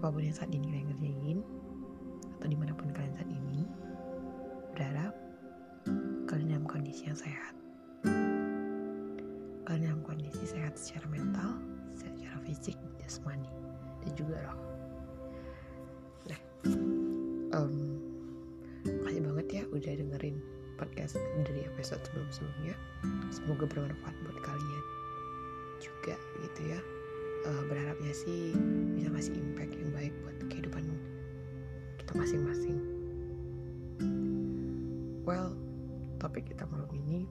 apa pun yang saat ini kalian kerjain atau di mana pun kalian saat ini berharap kalian dalam kondisi yang sehat. Kalian dalam kondisi sehat secara mental secara fisik jasmani dan juga roh. Nah um, makasih banget ya udah dengerin podcast dari episode sebelum-sebelumnya. Semoga bermanfaat buat kalian juga gitu ya uh, berharapnya sih bisa ngasih impact yang baik buat kehidupan kita masing-masing. Well topik kita malam ini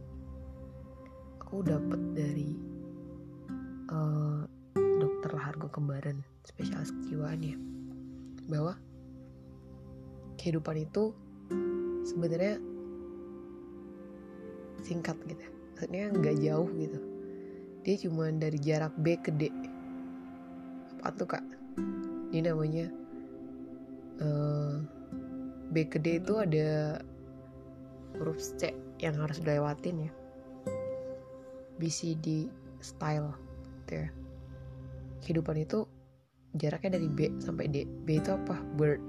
aku dapat dari uh, dokter Lahargo Kembaran spesialis kejiwaan ya bahwa kehidupan itu sebenarnya singkat gitu maksudnya nggak jauh gitu. Dia cuma dari jarak B ke D apa tuh kak. Ini namanya uh, D itu ada huruf C yang harus dilewatin ya. BCD style gitu ya. Kehidupan itu jaraknya dari B sampai D. B itu apa? Birth.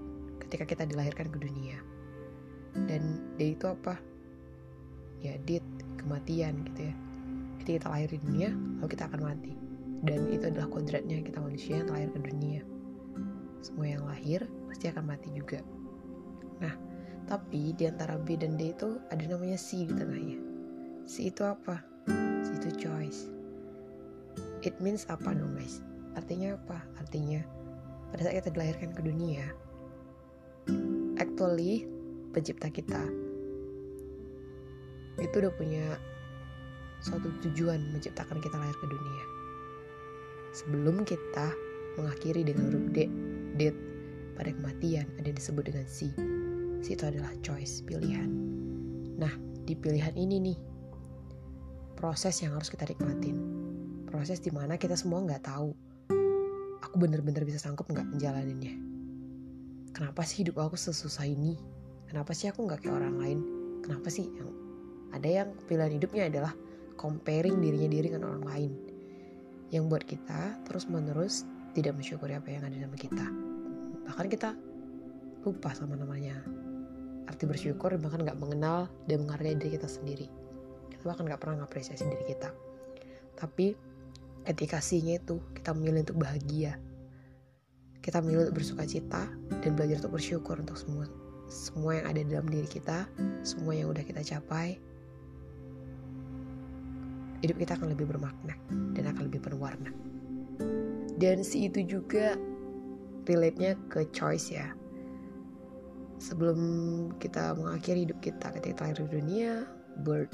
Ketika kita dilahirkan ke dunia. Dan D itu apa? Ya death kematian gitu ya. Ketika kita lahir di dunia lalu kita akan mati dan itu adalah kodratnya kita manusia yang lahir ke dunia. Semua yang lahir pasti akan mati juga. Nah tapi di antara B dan D itu ada namanya C di tengahnya. C itu apa? C itu choice. It means apa dong guys? Artinya apa? Artinya pada saat kita dilahirkan ke dunia actually pencipta kita itu udah punya suatu tujuan menciptakan kita lahir ke dunia sebelum kita mengakhiri dengan huruf D death pada kematian ada yang disebut dengan C C itu adalah choice pilihan. Nah di pilihan ini nih proses yang harus kita nikmatin. Proses di mana kita semua nggak tahu aku bener-bener bisa sanggup nggak menjalaninnya? Kenapa sih hidup aku sesusah ini? Kenapa sih aku nggak kayak orang lain? Kenapa sih yang ada yang pilihan hidupnya adalah comparing dirinya diri dengan orang lain yang buat kita terus menerus tidak mensyukuri apa yang ada dalam kita. Bahkan kita lupa sama namanya. Arti bersyukur bahkan nggak mengenal dan menghargai diri kita sendiri. Kita bahkan nggak pernah ngapresiasi diri kita. Tapi ketika sinya itu kita memilih untuk bahagia kita memilih untuk bersuka cita dan belajar untuk bersyukur untuk semua semua yang ada dalam diri kita semua yang udah kita capai hidup kita akan lebih bermakna dan akan lebih berwarna. Dan si itu juga relate-nya ke choice ya. Sebelum kita mengakhiri hidup kita ketika lahir di dunia, birth,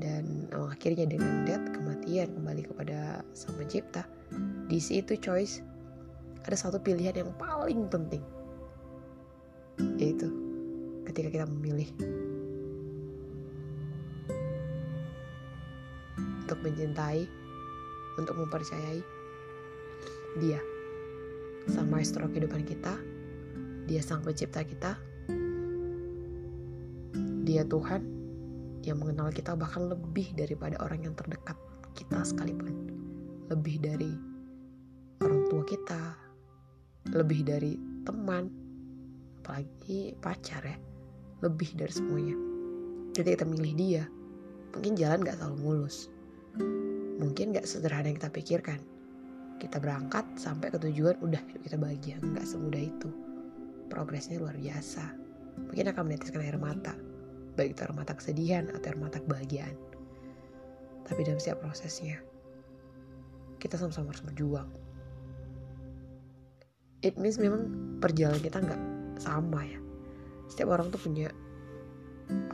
dan mengakhirinya dengan death, kematian kembali kepada sang pencipta. Di si itu choice, ada satu pilihan yang paling penting. Yaitu ketika kita memilih untuk mencintai, untuk mempercayai dia. Sang maestro kehidupan kita, dia sang pencipta kita, dia Tuhan yang mengenal kita bahkan lebih daripada orang yang terdekat kita sekalipun. Lebih dari orang tua kita, lebih dari teman, apalagi pacar ya, lebih dari semuanya. Jadi kita milih dia, mungkin jalan gak selalu mulus, mungkin gak sederhana yang kita pikirkan. Kita berangkat sampai ke tujuan udah kita bahagia, nggak semudah itu. Progresnya luar biasa. Mungkin akan meneteskan air mata, baik itu air mata kesedihan atau air mata kebahagiaan. Tapi dalam setiap prosesnya, kita sama-sama harus berjuang. It means memang perjalanan kita nggak sama ya. Setiap orang tuh punya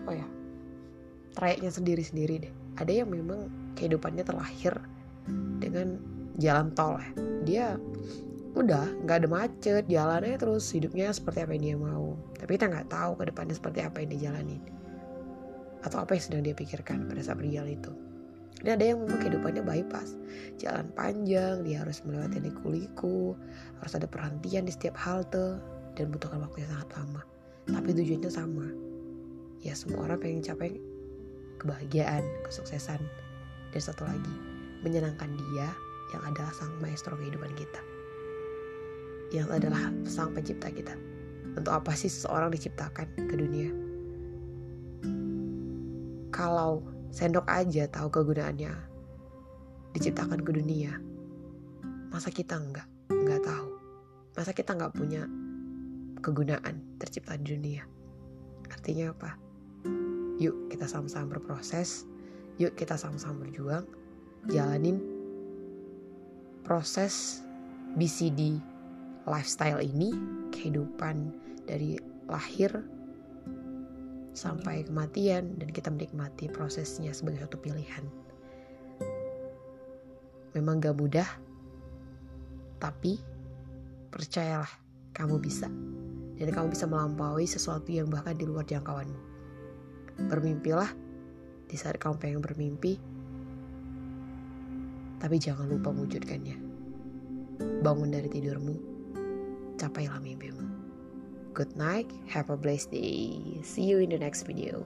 apa ya trayeknya sendiri-sendiri deh. Ada yang memang kehidupannya terlahir dengan jalan tol ya. Dia udah nggak ada macet jalannya terus hidupnya seperti apa yang dia mau. Tapi kita nggak tahu ke depannya seperti apa yang dia jalanin. Atau apa yang sedang dia pikirkan pada saat berjalan itu. Dan ada yang memang kehidupannya bypass. Jalan panjang dia harus melewati liku-liku harus ada perhentian di setiap halte dan butuhkan waktu yang sangat lama. Tapi tujuannya sama. Ya semua orang pengen capai kebahagiaan kesuksesan dan satu lagi menyenangkan dia yang adalah sang maestro kehidupan kita yang adalah sang pencipta kita. Untuk apa sih seseorang diciptakan ke dunia? Kalau sendok aja tahu kegunaannya diciptakan ke dunia, masa kita enggak? Enggak tahu. Masa kita enggak punya kegunaan tercipta di dunia? Artinya apa? Yuk kita sama-sama berproses, yuk kita sama-sama berjuang, jalanin proses BCD lifestyle ini, kehidupan dari lahir sampai kematian dan kita menikmati prosesnya sebagai satu pilihan. Memang gak mudah, tapi percayalah kamu bisa. Dan kamu bisa melampaui sesuatu yang bahkan di luar jangkauanmu. Bermimpilah di saat kamu pengen bermimpi, tapi jangan lupa mewujudkannya. Bangun dari tidurmu, capailah mimpimu. Good night, have a blessed day. See you in the next video.